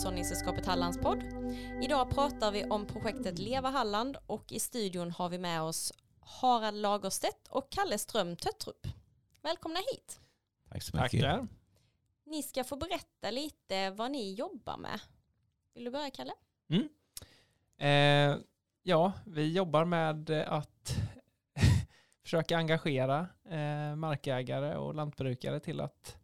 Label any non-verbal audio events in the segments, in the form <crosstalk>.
Hushållningssällskapet Hallands podd. Idag pratar vi om projektet Leva Halland och i studion har vi med oss Harald Lagerstedt och Kalle Ström Töttrup. Välkomna hit. Tack så mycket. Tackar. Ni ska få berätta lite vad ni jobbar med. Vill du börja Kalle? Mm. Eh, ja, vi jobbar med att <laughs> försöka engagera eh, markägare och lantbrukare till att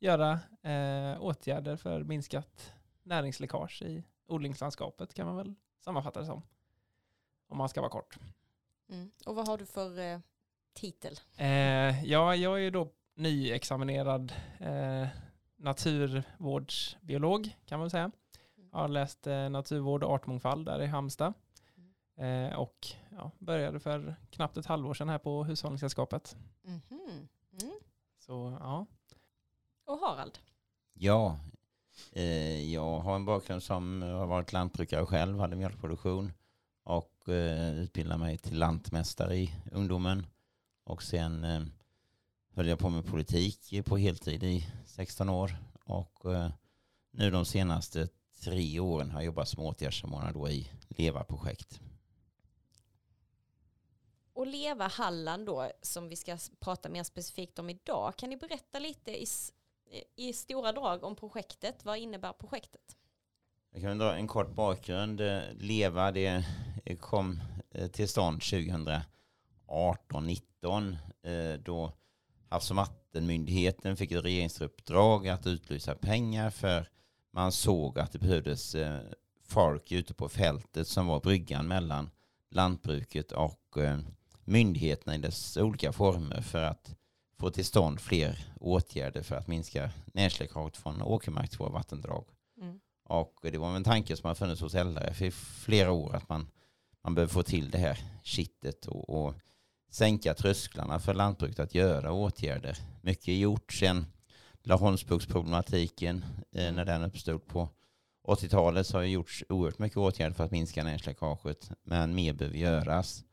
göra eh, åtgärder för minskat näringsläckage i odlingslandskapet kan man väl sammanfatta det som. Om man ska vara kort. Mm. Och vad har du för eh, titel? Eh, ja, jag är ju då nyexaminerad eh, naturvårdsbiolog kan man säga. Jag har läst eh, naturvård och artmångfald där i Halmstad. Eh, och ja, började för knappt ett halvår sedan här på Hushållningssällskapet. Mhm. Mm. Så ja, Och Harald? Ja, Eh, jag har en bakgrund som har varit lantbrukare själv, hade mjölkproduktion och eh, utbildade mig till lantmästare i ungdomen. Och sen eh, höll jag på med politik på heltid i 16 år. Och eh, nu de senaste tre åren har jag jobbat som åtgärdssamordnare då i LEVA-projekt. Och Leva Halland då, som vi ska prata mer specifikt om idag. Kan ni berätta lite i, i stora drag om projektet? Vad innebär projektet? Jag kan dra en kort bakgrund. Eh, LEVA det eh, kom eh, till stånd 2018-19 då Havs och vattenmyndigheten fick ett regeringsuppdrag att utlysa pengar för man såg att det behövdes folk ute på fältet som var bryggan mellan lantbruket och myndigheterna i dess olika former för att få till stånd fler åtgärder för att minska närsläckaget från åkermark till våra vattendrag. Mm. Och det var en tanke som har funnits hos LRF i flera år att man, man behöver få till det här kittet och, och sänka trösklarna för lantbruket att göra åtgärder. Mycket är gjort sedan Laholmsbuktsproblematiken eh, när den uppstod på 80-talet så har det gjorts oerhört mycket åtgärder för att minska närsläckaget men mer behöver göras.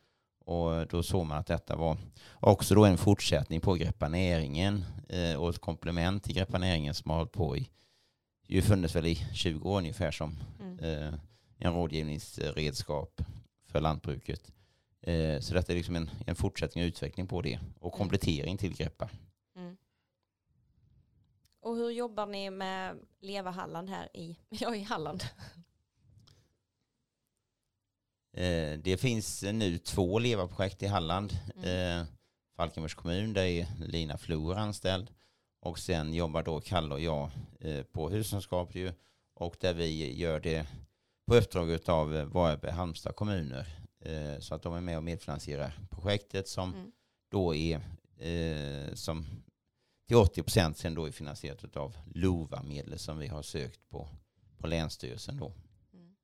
Och då såg man att detta var också då en fortsättning på Greppa näringen eh, och ett komplement till Greppa näringen som har hållit på i ju funnits väl i 20 år ungefär som Mm. eh, en rådgivningsredskap för lantbruket. Eh, så detta är liksom en, en fortsättning och utveckling på det och komplettering till Greppa. Mm. Och hur jobbar ni med Leva Halland här i, <laughs> ja, i Halland? Eh, det finns nu två LEVA-projekt i Halland. Mm. Eh, Falkenbergs kommun, där är Lina Flor anställd. Och sen jobbar då Kalle och jag eh, på hushållskap ju. Och där vi gör det på uppdrag av Varberg Halmstad kommuner. Så att de är med och medfinansierar projektet som Mm. då är som till 80 procent sen då är finansierat av LOVA-medel som vi har sökt på, på Länsstyrelsen då. Mm.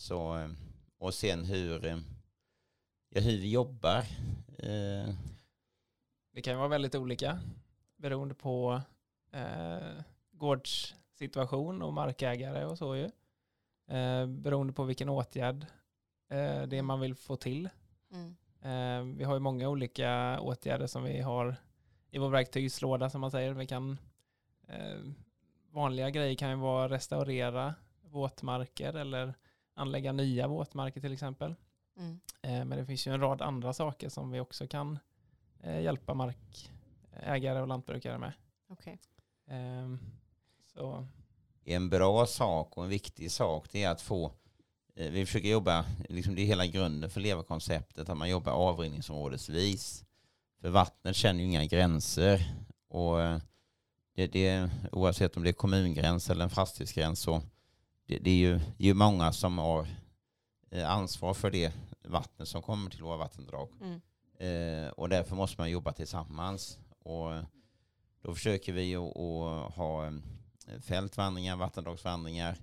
Så, eh, och sen hur, eh, ja, hur vi jobbar. Eh, det kan ju vara väldigt olika beroende på eh, gårdssituation och markägare och så ju. Eh, beroende på vilken åtgärd eh, det är man vill få till. Mm. Eh, vi har ju många olika åtgärder som vi har i vår verktygslåda som man säger. Vi kan, eh, vanliga grejer kan ju vara restaurera våtmarker eller anlägga nya våtmarker till exempel. Mm. Eh, men det finns ju en rad andra saker som vi också kan eh, hjälpa markägare och lantbrukare med. Okej. Eh, så en bra sak och en viktig sak det är att få eh, vi försöker jobba, liksom det är hela grunden för LEVA-konceptet, att man jobbar avrinningsområdesvis. För vattnet känner ju inga gränser. Och det, det, oavsett om det är kommungräns eller en fastighetsgräns så det, det är ju, ju många som har eh, ansvar för det vattnet som kommer till våra vattendrag. Mm. Eh, och därför måste man jobba tillsammans. Och då försöker vi att ha eh, fältvandringar, vattendragsvandringar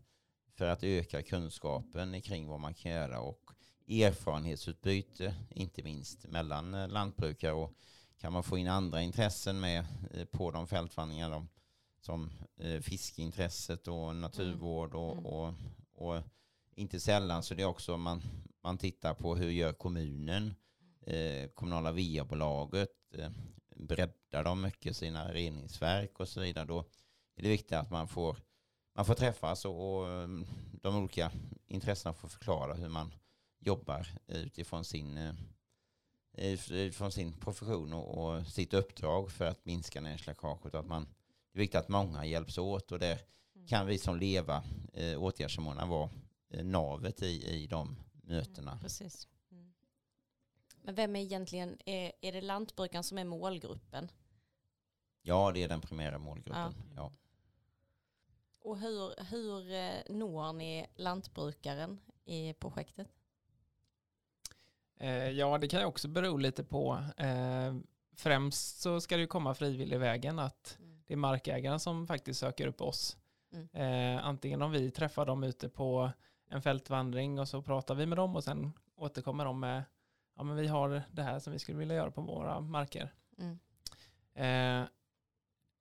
för att öka kunskapen kring vad man kan göra och erfarenhetsutbyte, inte minst mellan eh, lantbrukare och kan man få in andra intressen med på de fältvandringarna de, som eh, fiskeintresset och naturvård och, Mm. och, och inte sällan så det är också man, man tittar på hur gör kommunen, eh, kommunala VA-bolaget, eh, breddar de mycket sina reningsverk och så vidare. Då är det viktigt att man får, man får träffas och, och eh, de olika intressena får förklara hur man jobbar utifrån sin, eh, utifrån sin profession och, och sitt uppdrag för att minska näringsläckaget. Att man, det är viktigt att många hjälps åt och där Mm. kan vi som LEVA, eh, åtgärdssamordnare, vara eh, navet i, i de mötena. Mm, precis. Mm. Men vem är egentligen, är, är det lantbrukaren som är målgruppen? Ja, det är den primära målgruppen. Ja. Ja. Och hur, hur eh, når ni lantbrukaren i projektet? Eh, ja, det kan ju också bero lite på. Eh, främst så ska det ju komma frivillig vägen att Mm. Det är markägaren som faktiskt söker upp oss. Mm. Eh, antingen om vi träffar dem ute på en fältvandring och så pratar vi med dem och sen återkommer de med ja men vi har det här som vi skulle vilja göra på våra marker. Mm. Eh,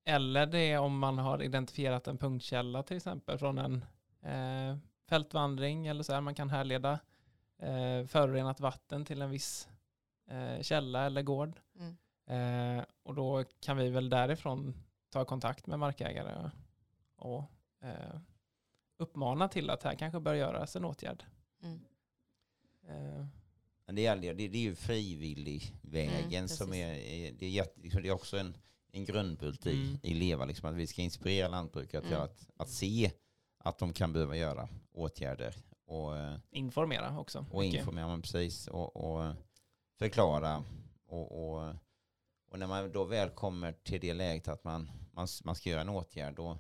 eller det är om man har identifierat en punktkälla till exempel från en eh, fältvandring eller så här. Man kan härleda eh, förorenat vatten till en viss eh, källa eller gård. Mm. Eh, och då kan vi väl därifrån ta kontakt med markägare och eh, uppmana till att här kanske bör göras en åtgärd. Mm. Eh, Men det, är, det, det är ju frivilligvägen Mm, som är, det är, jätte, liksom, det är också en, en grundbult i, Mm. i LEVA, liksom, att vi ska inspirera lantbrukare till Mm. att, att se att de kan behöva göra åtgärder och, eh, informera också. och mycket. informera man precis och, och förklara. Och, och, och när man då väl kommer till det läget att man, man, man ska göra en åtgärd då,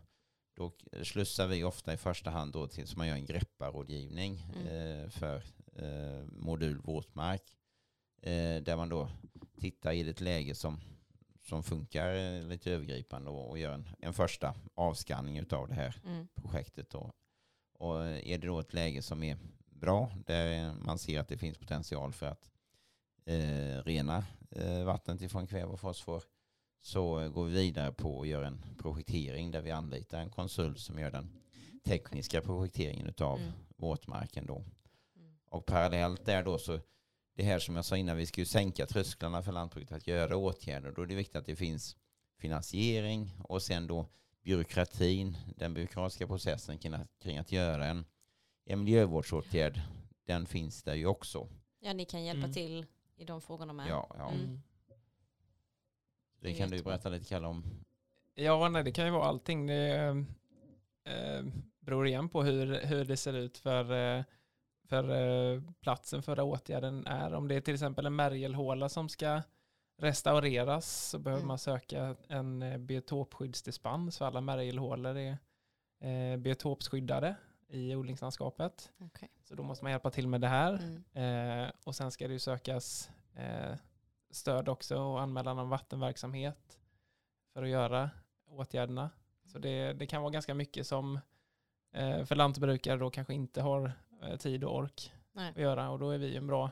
då slussar vi ofta i första hand då till så man gör en grepparrådgivning Mm. eh, för eh, modul våtmark. Eh, där man då tittar i ett läge som, som funkar eh, lite övergripande och, och gör en, en första avskanning av det här Mm. projektet. Då. Och är det då ett läge som är bra, där man ser att det finns potential för att eh, rena eh, vattnet ifrån kväve och fosfor, så går vi vidare på och gör en projektering där vi anlitar en konsult som gör den tekniska projekteringen av Mm. våtmarken. Då. Mm. Och parallellt där då så, det här som jag sa innan, vi ska ju sänka trösklarna för lantbruket att göra åtgärder. Då är det viktigt att det finns finansiering och sen då byråkratin, den byråkratiska processen kring att, kring att göra en, en miljövårdsåtgärd, den finns där ju också. Ja, ni kan hjälpa Mm. till i de frågorna med. Ja, ja. Mm. Det kan du berätta lite Kalle om. Ja, nej, det kan ju vara allting. Det eh, beror igen på hur, hur det ser ut för, eh, för eh, platsen för åtgärden är. Om det är till exempel en märgelhåla som ska restaureras så behöver Mm. man söka en eh, biotopskyddsdispens för alla märgelhålor är eh, biotopskyddade i odlingslandskapet. Okej. Så då måste man hjälpa till med det här. Mm. Eh, och sen ska det ju sökas eh, stöd också och anmälan om vattenverksamhet för att göra åtgärderna. Så det, det kan vara ganska mycket som eh, för lantbrukare då kanske inte har eh, tid och ork Nej. att göra och då är vi en bra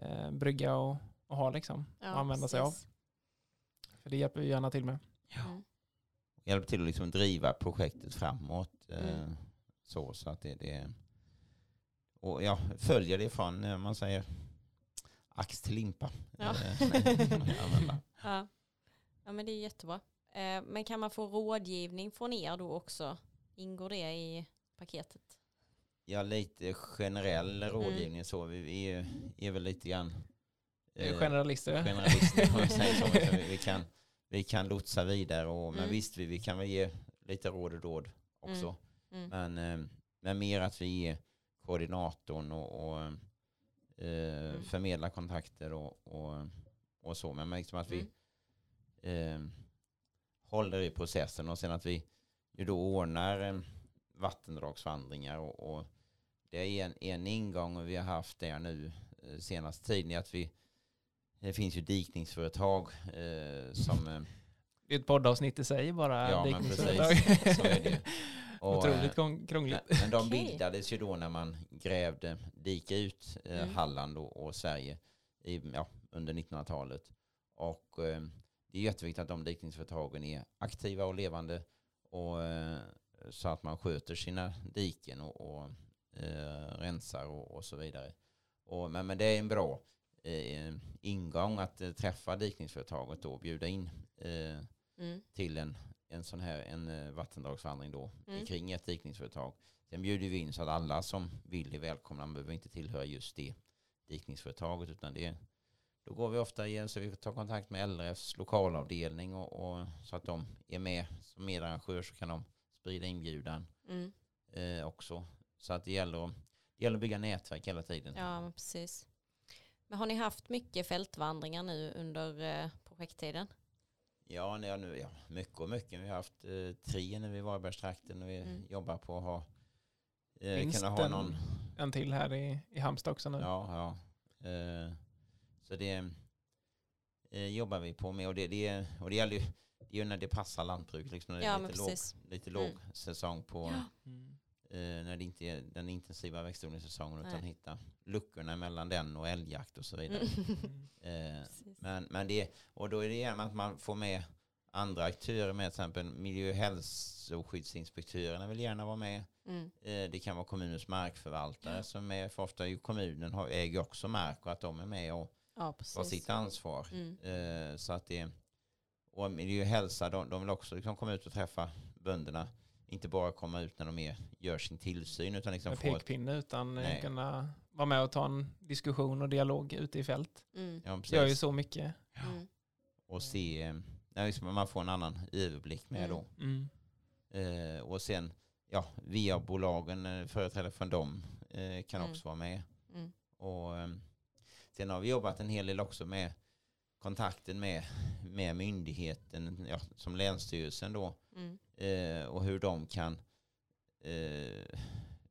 eh, brygga att att ha liksom Ja, att använda sig av. precis. För det hjälper vi gärna till med. Mm. Hjälp till att liksom driva projektet framåt. Eh, Mm. Så, så att det, det och ja, följer det från, eh, man säger, ax till limpa. Ja. Eh, jag. <laughs> <laughs> Ja. ja, men det är jättebra. Eh, Men kan man få rådgivning från er då också? Ingår det i paketet? Ja, lite generell Mm. rådgivning så. Vi, är, är väl lite grann eh, Generalister. generalister jag så. <laughs> Vi, kan, vi kan lotsa vidare och, men Mm. visst vi, vi kan väl ge lite råd och dåd också. Mm. Men, eh, men mer att vi är koordinatorn och, och eh, Mm. förmedlar kontakter och, och, och så. Men liksom att vi Mm. eh, håller i processen och sen att vi ju då ordnar eh, vattendragsvandringar och, och det är en, en ingång vi har haft det nu eh, senaste tiden att vi det finns ju dikningsföretag eh, som Det är ett poddavsnitt i sig bara. Ja, men precis. Så är det. <laughs> Och, Otroligt eh, krång- krångligt. Men, men de Okej. bildades ju då när man grävde, dika ut eh, Mm. Halland och, och Sverige i, ja, under 1900-talet. Och eh, det är jätteviktigt att de dikningsföretagen är aktiva och levande och, eh, så att man sköter sina diken och, och eh, rensar och, och så vidare. Och, men, men det är en bra eh, ingång att eh, träffa dikningsföretaget då och bjuda in eh, Mm. till en, en sån här en eh, vattendragsvandring då Mm. kring ett dikningsföretag. Sen bjuder vi in så att alla som vill är välkomna. Man behöver inte tillhöra just det dikningsföretaget utan det då går vi ofta igen så vi tar kontakt med LRFs lokalavdelning och, och så att de är med som medarrangör så kan de sprida inbjudan Mm. eh, också. Så att det gäller, att- det gäller att bygga nätverk hela tiden. Ja, men precis. Men har ni haft mycket fältvandringar nu under eh, projekttiden? Ja, nej, nu, ja, mycket och mycket. Vi har haft eh, tre när vi var i Varbergstrakten och vi Mm. jobbar på att ha, eh, Finns kunna ha den- någon En till här i, i Halmstad också nu. Ja, ja. Eh, så det eh, jobbar vi på med och det, det, och det gäller ju, det är ju när det passar lantbruk, liksom när det Ja, är lite låg, lite Mm. låg säsong på, Ja. Mm. eh, när det inte är den intensiva växtodlingssäsongen utan Nej. hitta luckorna mellan den och älgjakt och så vidare. Mm. <laughs> Eh, Precis. men, men det, och då är det igen att man får med andra aktörer med, till exempel miljö och hälsoskyddsinspektörerna vill gärna vara med. Mm. Eh, Det kan vara kommunens markförvaltare som är för ofta ju kommunen har, äger också mark och att de är med och Ja, tar sitt ansvar. Mm. Så att det, och miljö och hälsa, de, de vill också liksom komma ut och träffa bönderna. Inte bara komma ut när de är, gör sin tillsyn utan liksom Med få ett, pekpinne utan eh, Nej. kunna vara med och ta en diskussion och dialog ute i fält. Mm. ja, Gör ju precis, så mycket. Mm. och se, eh, ja, liksom man får en annan överblick med Mm. då. Mm. Eh, och sen, ja, VA-bolagen, eh, företrädare från dem eh, kan Mm. också vara med. Mm. Och eh, sen har vi jobbat en hel del också med kontakten med, med myndigheten, ja, som Länsstyrelsen då, Mm. eh, och hur de kan eh,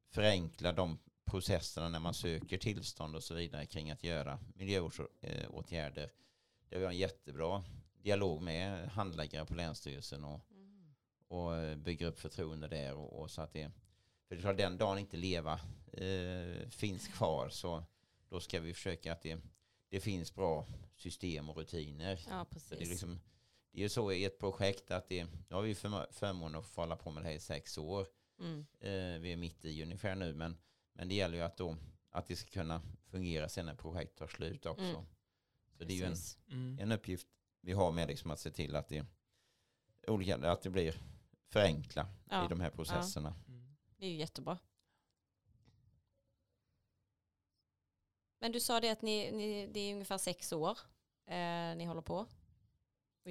förenkla de processerna när man söker tillstånd och så vidare kring att göra miljöåtgärder. Där vi har en jättebra dialog med handläggare på Länsstyrelsen och, Mm. och eh, bygger upp förtroende där. Och, och så att det, för det är den dagen inte leva eh, finns kvar så då ska vi försöka att det, det finns bra system och rutiner. Ja, Så det, är precis. liksom, det är ju så i ett projekt att det, nu har vi förmånen att få hålla på med det här i sex år. Mm. Eh, vi är mitt i ungefär nu men, men det gäller ju att, då, att det ska kunna fungera sen när projektet tar slut också. Mm. Så det är ju en, Precis. Mm. en uppgift vi har med liksom att se till att det, olika, att det blir förenkla Ja, i de här processerna. Mm. Det är ju jättebra. Men du sa det att ni, ni, det är ungefär sex år eh, ni håller på och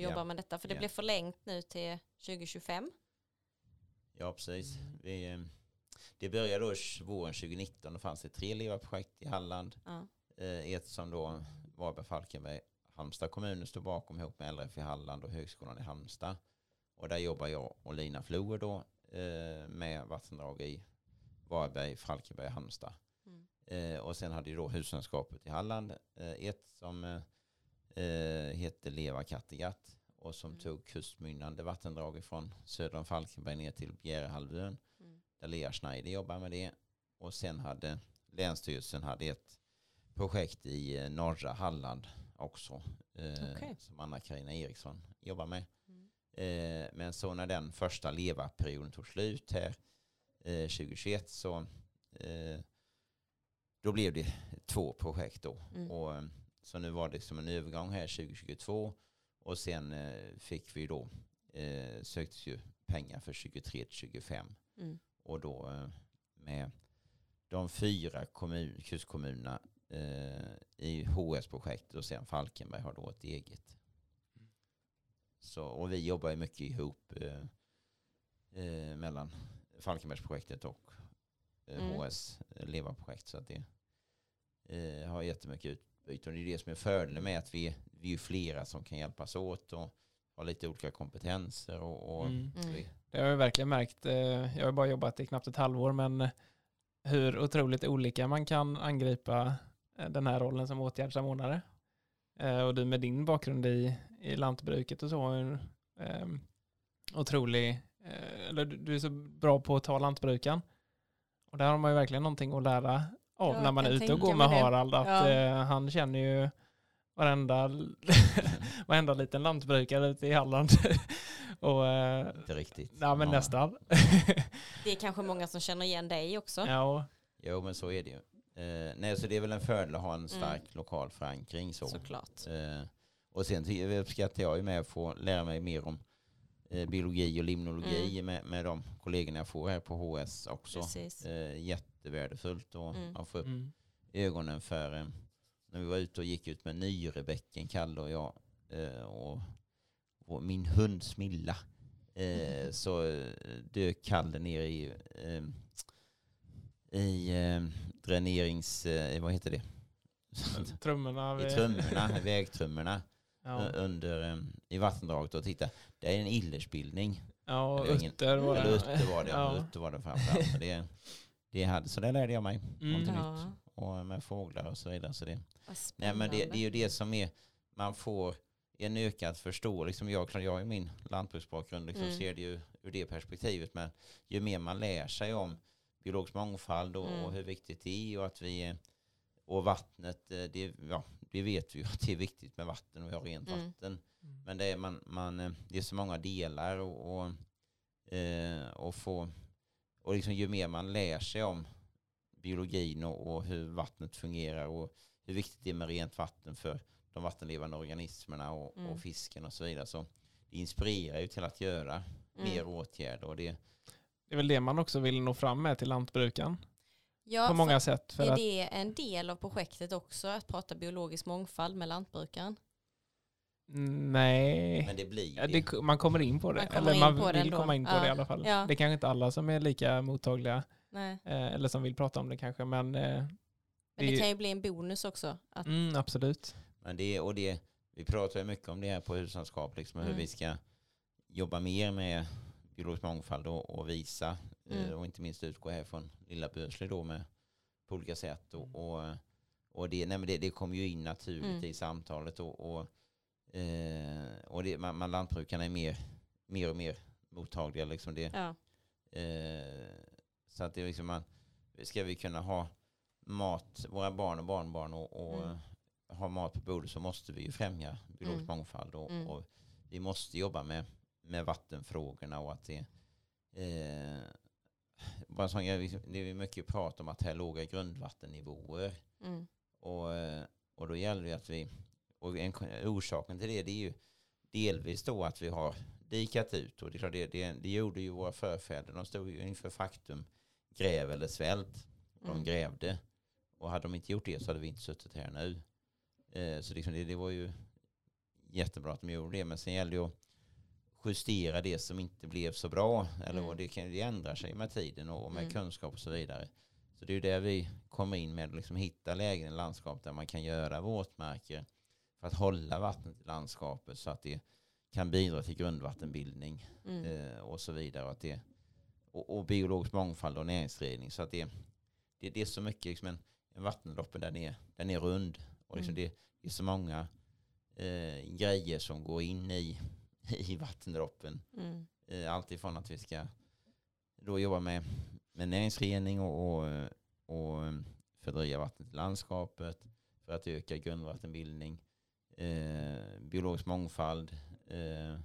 Ja. jobbar med detta. För det Ja. blev förlängt nu till 2025. Ja, precis. Mm. Vi, eh, det började då våren 2019. Då fanns det tre levarprojekt i Halland. Ja. Eh, Ett som då Varberg, Falkenberg, Halmstad kommuner stod bakom ihop med LRF i Halland och Högskolan i Halmstad. Och där jobbar jag och Lina Floer då eh, med vattendrag i Varberg, Falkenberg och Halmstad. Mm. Eh, och sen hade ju då Huslandskapet i Halland eh, ett som eh, hette Leva Kattegatt och som Mm. tog kustmynnande vattendrag från söder om Falkenberg ner till Bjärehalvön Mm. där Lea Schneider jobbar med det. Och sen hade Länsstyrelsen hade ett projekt i norra Halland också. Eh, Okej. Som Anna-Karina Eriksson jobbar med. Mm. Eh, men så när den första LEVA-perioden tog slut här eh, 2021 så eh, då blev det två projekt då. Mm. Och, eh, så nu var det som en övergång här 2022 och sen eh, fick vi då eh, söktes ju pengar för 23 till 25 Mm. och då eh, med de fyra kommun, kustkommunerna eh, i HS-projektet och sen Falkenberg har då ett eget. Så, och vi jobbar ju mycket ihop eh, eh, mellan Falkenbergsprojektet och Mm. HS LEVA-projekt. Så att det eh, har jättemycket utbyte. Och det är det som är fördelen med att vi, vi är flera som kan hjälpas åt och har lite olika kompetenser. Och, och Mm. Mm. vi, Det har jag verkligen märkt. eh, Jag har bara jobbat i knappt ett halvår men hur otroligt olika man kan angripa eh, den här rollen som åtgärdssamordnare. Eh, Och du med din bakgrund i, i lantbruket och så har en eh, otrolig, eh, eller du- du är så bra på att ta lantbrukan. Och där har man ju verkligen någonting att lära av Ja, när man är ute och går med det. Harald. Att Ja. eh, han känner ju varenda, <laughs> varenda liten lantbrukare ute i Halland. <laughs> och, eh, inte riktigt. Ja men Ja. nästan. <laughs> Det är kanske många som känner igen dig också. ja, Jo men så är det ju. Eh, nej, så det är väl en fördel att ha en stark Mm. lokal förankring. Så. Såklart. Eh, och sen uppskattar jag ju med att få lära mig mer om biologi och limnologi Mm. med, med de kollegorna jag får här på HS också. Precis. Eh, jättevärdefullt och Mm. att få upp Mm. ögonen för eh, när vi var ute och gick ut med Nyrebäcken, Kalle och jag eh, och, och min hund Smilla. Eh, så eh, dök Kalle ner i, eh, i eh, dränerings... Eh, vad heter det? Trummorna. I trummorna, vägtrummorna Ja, eh, under, eh, i vattendraget och titta. Det är en illersbildning. ja var utter var Eller det. utter var det, ja. Utter var det framförallt. Så det, det, hade, så det lärde jag mig. Mm. Ja. Och med fåglar och så vidare. Så det, Nej men det, det är ju det som är, man får en ökad förståelse. Liksom jag, jag har ju min lantbruksbakgrund, liksom Mm. ser det ju ur det perspektivet. Men ju mer man lär sig om biologisk mångfald och, Mm. och hur viktigt det är och att vi och vattnet, eh, det, ja, det vet vi ju att det är viktigt med vatten och vi har rent Mm. vatten. Mm. Men det är, man, man, eh, det är så många delar och, och, eh, och, få, och liksom ju mer man lär sig om biologin och, och hur vattnet fungerar och hur viktigt det är med rent vatten för de vattenlevande organismerna och, Mm. och fisken och så vidare. Så det inspirerar ju till att göra Mm. mer åtgärder. Och det, Det är väl det man också vill nå fram med till lantbrukaren. Ja, på många sätt. För är att, det en del av projektet också, att prata biologisk mångfald med lantbrukaren? Nej. men det blir Ja, det. man kommer in på det. Man Eller man vill ändå. komma in på Ja. det i alla fall. Ja. Det är kanske inte alla som är lika mottagliga Nej. eh, eller som vill prata om det kanske. Men, eh, Men Det det kan ju bli en bonus också. Att, mm, absolut. Men det, och det, vi pratar ju mycket om det här på hushållskap, liksom, hur Mm. vi ska jobba mer med biologisk mångfald och, och visa, eh, Mm. och inte minst utgå här från Lilla Bösle då med, på olika sätt. Och, och, och det, nej, men det, det kommer ju in naturligt Mm. i samtalet och, och, eh, och det, man, man, lantbrukarna är mer, mer och mer mottagliga. Liksom det, ja. Eh, så att det är liksom man, ska vi kunna ha mat, våra barn och barnbarn och, och Mm. ha mat på bordet så måste vi ju främja biologisk Mm. mångfald och, Mm. och vi måste jobba med, med vattenfrågorna och att det eh, bara sån grej, liksom, det är mycket prat om att här är låga grundvattennivåer Mm. och, och då gäller det att vi, och en, orsaken till det, det är ju delvis då att vi har dikat ut och det, är klart, det, det, det gjorde ju våra förfäder, de stod ju inför faktum, gräv eller svält. De Mm. grävde och hade de inte gjort det så hade vi inte suttit här nu. Eh, så liksom det, det var ju jättebra att de gjorde det, men sen gällde det att justera det som inte blev så bra. Eller Mm. det, kan, det ändrar sig med tiden och, och med Mm. kunskap och så vidare. Så det är ju där vi kommer in med att liksom hitta lägen i landskap där man kan göra våtmarker för att hålla vattnet i landskapet så att det kan bidra till grundvattenbildning Mm. eh, och så vidare. Och, att det, och, och biologisk mångfald och näringsredning. Så att det, det, det är så mycket, liksom en, en vattenloppe den är, den är rund. Och liksom Mm. det, det är så många eh, grejer som går in i, <laughs> i vattendroppen. Mm. Eh, allt ifrån att vi ska då jobba med, med näringsrening och, och, och eh, fördröja vattnet i landskapet för att öka grundvattenbildning, eh, biologisk mångfald. Eh,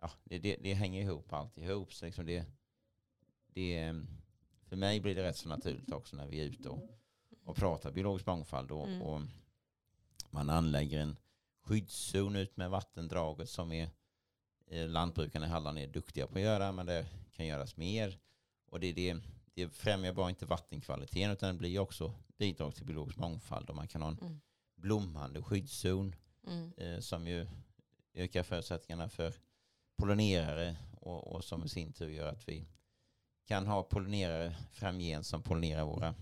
ja, det, det, det hänger ihop alltihop. Så liksom det, det, för mig blir det rätt så naturligt också när vi är ute och, och pratar biologisk mångfald och, Mm. och man anlägger en skyddszon ut med vattendraget som är eh, lantbrukarna i Halland är duktiga på att göra men det kan göras mer. Och det, det, det främjar bara inte vattenkvaliteten utan det blir också bidrag till biologisk mångfald och man kan ha en Mm. blommande skyddszon Mm. eh, som ju ökar förutsättningarna för pollinerare och, och som i sin tur gör att vi kan ha pollinerare framgent som pollinerar våra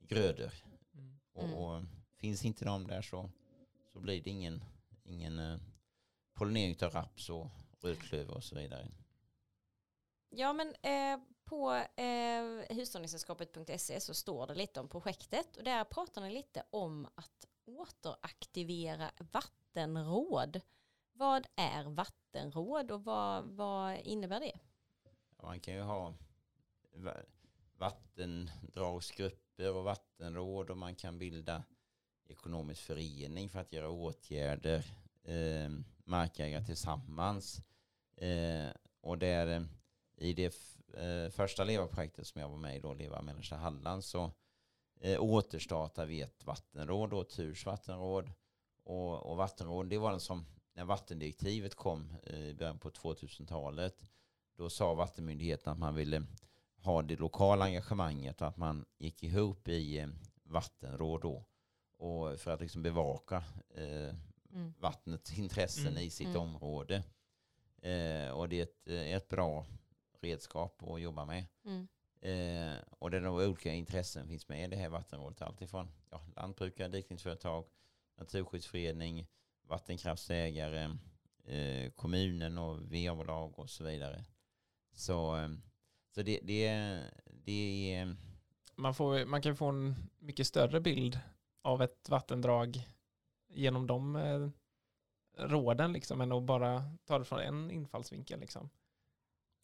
grödor. Mm. Och, och finns inte de där så, så blir det ingen, ingen eh, pollinering av raps och rödklöver och så vidare. Ja men eh, på eh, hushållningssällskapet.se så står det lite om projektet och där pratar ni lite om att återaktivera vattenråd. Vad är vattenråd och vad, vad innebär det? Man kan ju ha vattendragsgrupper och vattenråd och man kan bilda ekonomisk förening för att göra åtgärder, eh, markägare tillsammans. Eh, och där eh, i det f- eh, första LEVA-projektet som jag var med i då, LEVA Mellersta Halland, så eh, återstartade vi ett vattenråd, då, Turs vattenråd. Och, och vattenråd, det var den som när vattendirektivet kom eh, i början på 2000-talet, då sa vattenmyndigheten att man ville ha det lokala engagemanget att man gick ihop i eh, vattenråd då. Och för att liksom bevaka eh, Mm. vattnets intressen Mm. i sitt Mm. område. Eh, och det är ett, eh, ett bra redskap att jobba med. Mm. Eh, och det är nog olika intressen finns med i det här vattenrådet. Alltifrån ja, lantbrukare, dikningsföretag, naturskyddsförening, vattenkraftsägare, eh, kommunen och va-bolag och så vidare. Så, eh, så det, det, är- det är... Eh, man, får, man kan få en mycket större bild av ett vattendrag genom de eh, råden liksom, än att bara ta det från en infallsvinkel. Liksom.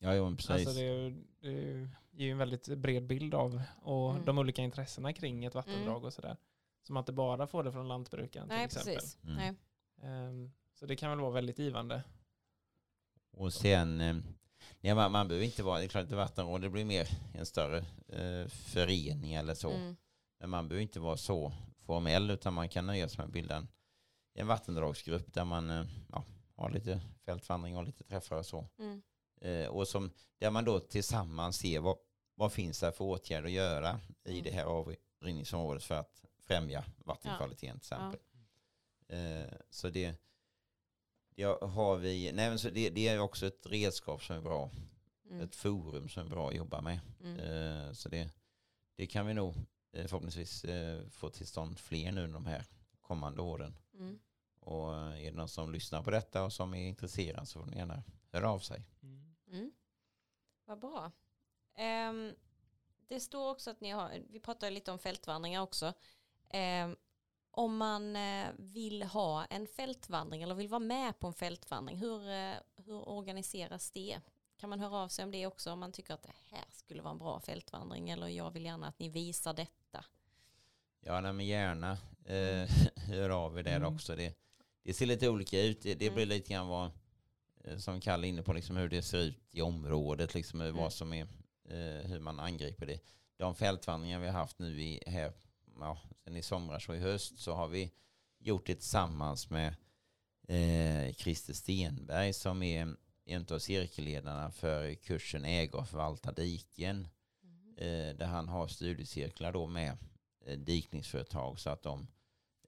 Ja, jo, precis. Alltså det, det ger ju en väldigt bred bild av och Mm. de olika intressena kring ett vattendrag och sådär. Så man inte bara får det från lantbrukaren till Nej, exempel. precis. Mm. Nej. Ehm, så det kan väl vara väldigt givande. Och sen, eh, ja, man, man behöver inte vara, det är klart att vattenråd det blir mer en större eh, förening eller så. Mm. Men man behöver inte vara så formell utan man kan nöja sig med att bilda en, en vattendragsgrupp där man eh, ja, har lite fältvandring och lite träffar och så. Mm. Eh, och som, där man då tillsammans ser vad, vad finns det för åtgärder att göra i Mm. det här avrinningsområdet för att främja vattenkvaliteten till exempel. Eh, så det, det har vi, nej men så det, det är också ett redskap som är bra, Mm. ett forum som är bra att jobba med. Mm. Eh, så det, det kan vi nog eh, förhoppningsvis eh, få till stånd fler nu de här kommande åren. Mm. Och eh, är det någon som lyssnar på detta och som är intresserad så får ni gärna höra av sig. Mm. Vad bra. Ehm, det står också att ni har, vi pratade lite om fältvandringar också. Ehm, om man eh, vill ha en fältvandring eller vill vara med på en fältvandring, hur, eh, hur organiseras det? Kan man höra av sig om det också om man tycker att det här skulle vara en bra fältvandring eller jag vill gärna att ni visar detta. Ja, nej, men gärna eh, <laughs> hör av er där Mm. också. Det, det ser lite olika ut. Det, det Mm. blir lite grann vad, som Kalle är inne på, liksom hur det ser ut i området, liksom hur- Mm. vad som är, eh, hur man angriper det. De fältvandringar vi har haft nu i, här, ja, sen i somras och i höst så har vi gjort det tillsammans med eh, Christer Stenberg som är en av cirkelledarna för kursen Äga och förvalta diken. Eh, där han har studiecirklar då med eh, dikningsföretag så att de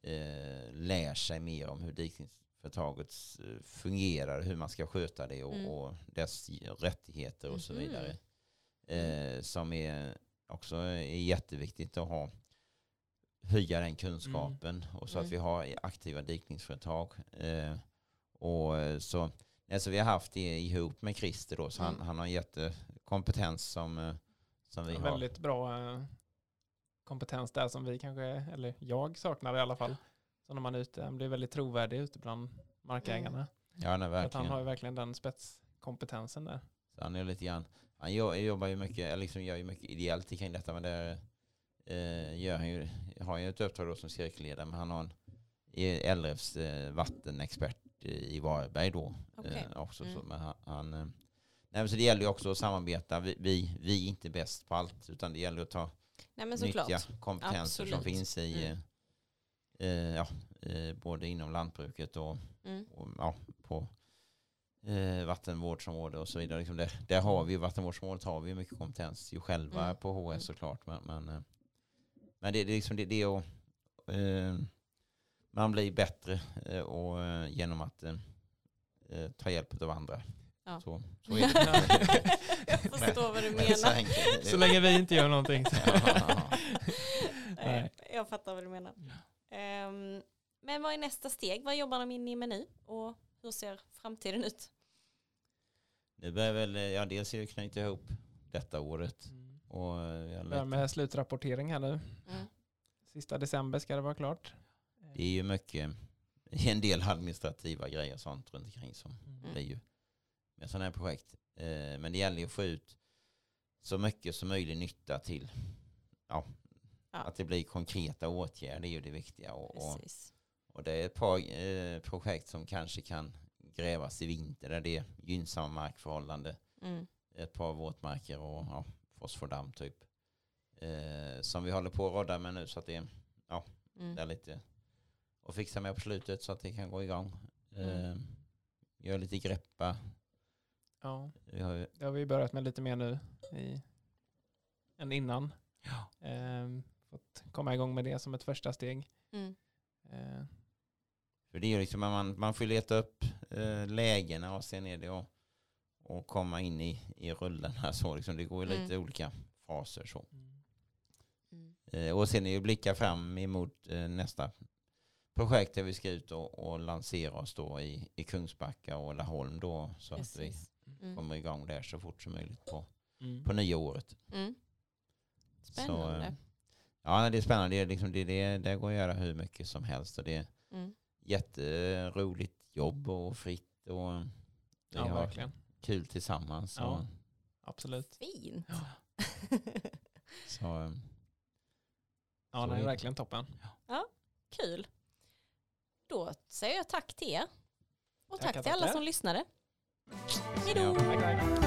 eh, lär sig mer om hur dikningsföretaget eh, fungerar, hur man ska sköta det och, Mm. och dess rättigheter och så Mhm. vidare. Eh, som är också är jätteviktigt att ha höja den kunskapen och så Mm. att vi har aktiva dikningsföretag. Eh, och så, alltså vi har haft det ihop med Christer då, så han, Mm. han har jättekompetens som, eh, som vi har. Väldigt bra eh, kompetens där som vi kanske, eller jag saknar i alla fall. Så när man är ute, han blir väldigt trovärdig ute bland markägarna. Ja, nej, För att han verkligen. har ju verkligen den spetskompetensen där. Så han är lite grann, han jo- jobbar ju mycket, eller liksom gör ju mycket ideellt kring detta, men där eh, gör han ju, har ju ett uppdrag då som cirkelledare, men han har en är LRFs eh, vattenexpert i Varberg då. Eh, också, Mm. så, men han, han, eh, nej, men så det gäller ju också att samarbeta. Vi, vi, vi är inte bäst på allt, utan det gäller att ta Nej nyttja kompetenser som Absolut. finns i, Mm. Eh, ja, eh, både inom lantbruket och, Mm. och ja, på eh, vattenvårdsområde och så vidare. Liksom där, där har vi, vattenvårdsområdet har vi mycket kompetens ju själva Mm. på HS Mm. såklart. Men, men, eh, men det, det är liksom det, det är att eh, man blir bättre eh, och, genom att ta hjälp av andra. Ja. Så, så är det. <laughs> Jag förstår vad du Så menar. enkelt. Så länge vi inte gör någonting. Så. Ja, ja, ja. Nej, Jag fattar vad du menar. Ehm, men vad är nästa steg? Vad jobbar ni med nu? Och hur ser framtiden ut? Det börjar väl, ja dels är det knyta ihop detta året. Mm. Och eh, jag lite, med slutrapportering här nu. Mm. Sista december ska det vara klart. det är ju mycket, en del administrativa grejer och sånt runt omkring som Mm. blir ju med sådana här projekt. Eh, Men det gäller ju att få ut så mycket som möjligt nytta till ja, Ja. att det blir konkreta åtgärder är ju det viktiga. Och, och, Precis. och det är ett par eh, projekt som kanske kan grävas i vinter där det är gynnsamma markförhållanden. Mm. Ett par våtmarker och ja, fosfordamm typ. Eh, som vi håller på att rodda med nu så att det är, Mm. det är lite att fixa med på slutet så att det kan gå igång. Eh, Mm. gör lite greppa. Ja, Vi har, ju- det har vi börjat med lite mer nu i, än innan. ja. Eh, fått komma igång med det som ett första steg. Mm. Eh, För det är liksom, man, man får leta upp eh, lägena och sen är det att och komma in i, i rullen här så liksom. Det går ju lite olika faser så. Mm. Eh, och sen är ju blicka fram emot eh, nästa projekt där vi ska ut och, och lansera oss då i, i Kungsbacka och Laholm då så att vi Precis. Mm. kommer igång där så fort som möjligt på, mm. på nya året. Mm. Så, Spännande. eh, ja, det är spännande. Det, är liksom, det, det, det går att göra hur mycket som helst och det är Mm. jätteroligt jobb och fritt och vi Ja, har verkligen. kul tillsammans. Ja. Och, Absolut. Fint. <laughs> så, eh, Ja, Så det är verkligen toppen. Kul. Då säger jag tack till er. Och Tackar, tack till alla som lyssnade. Hej då!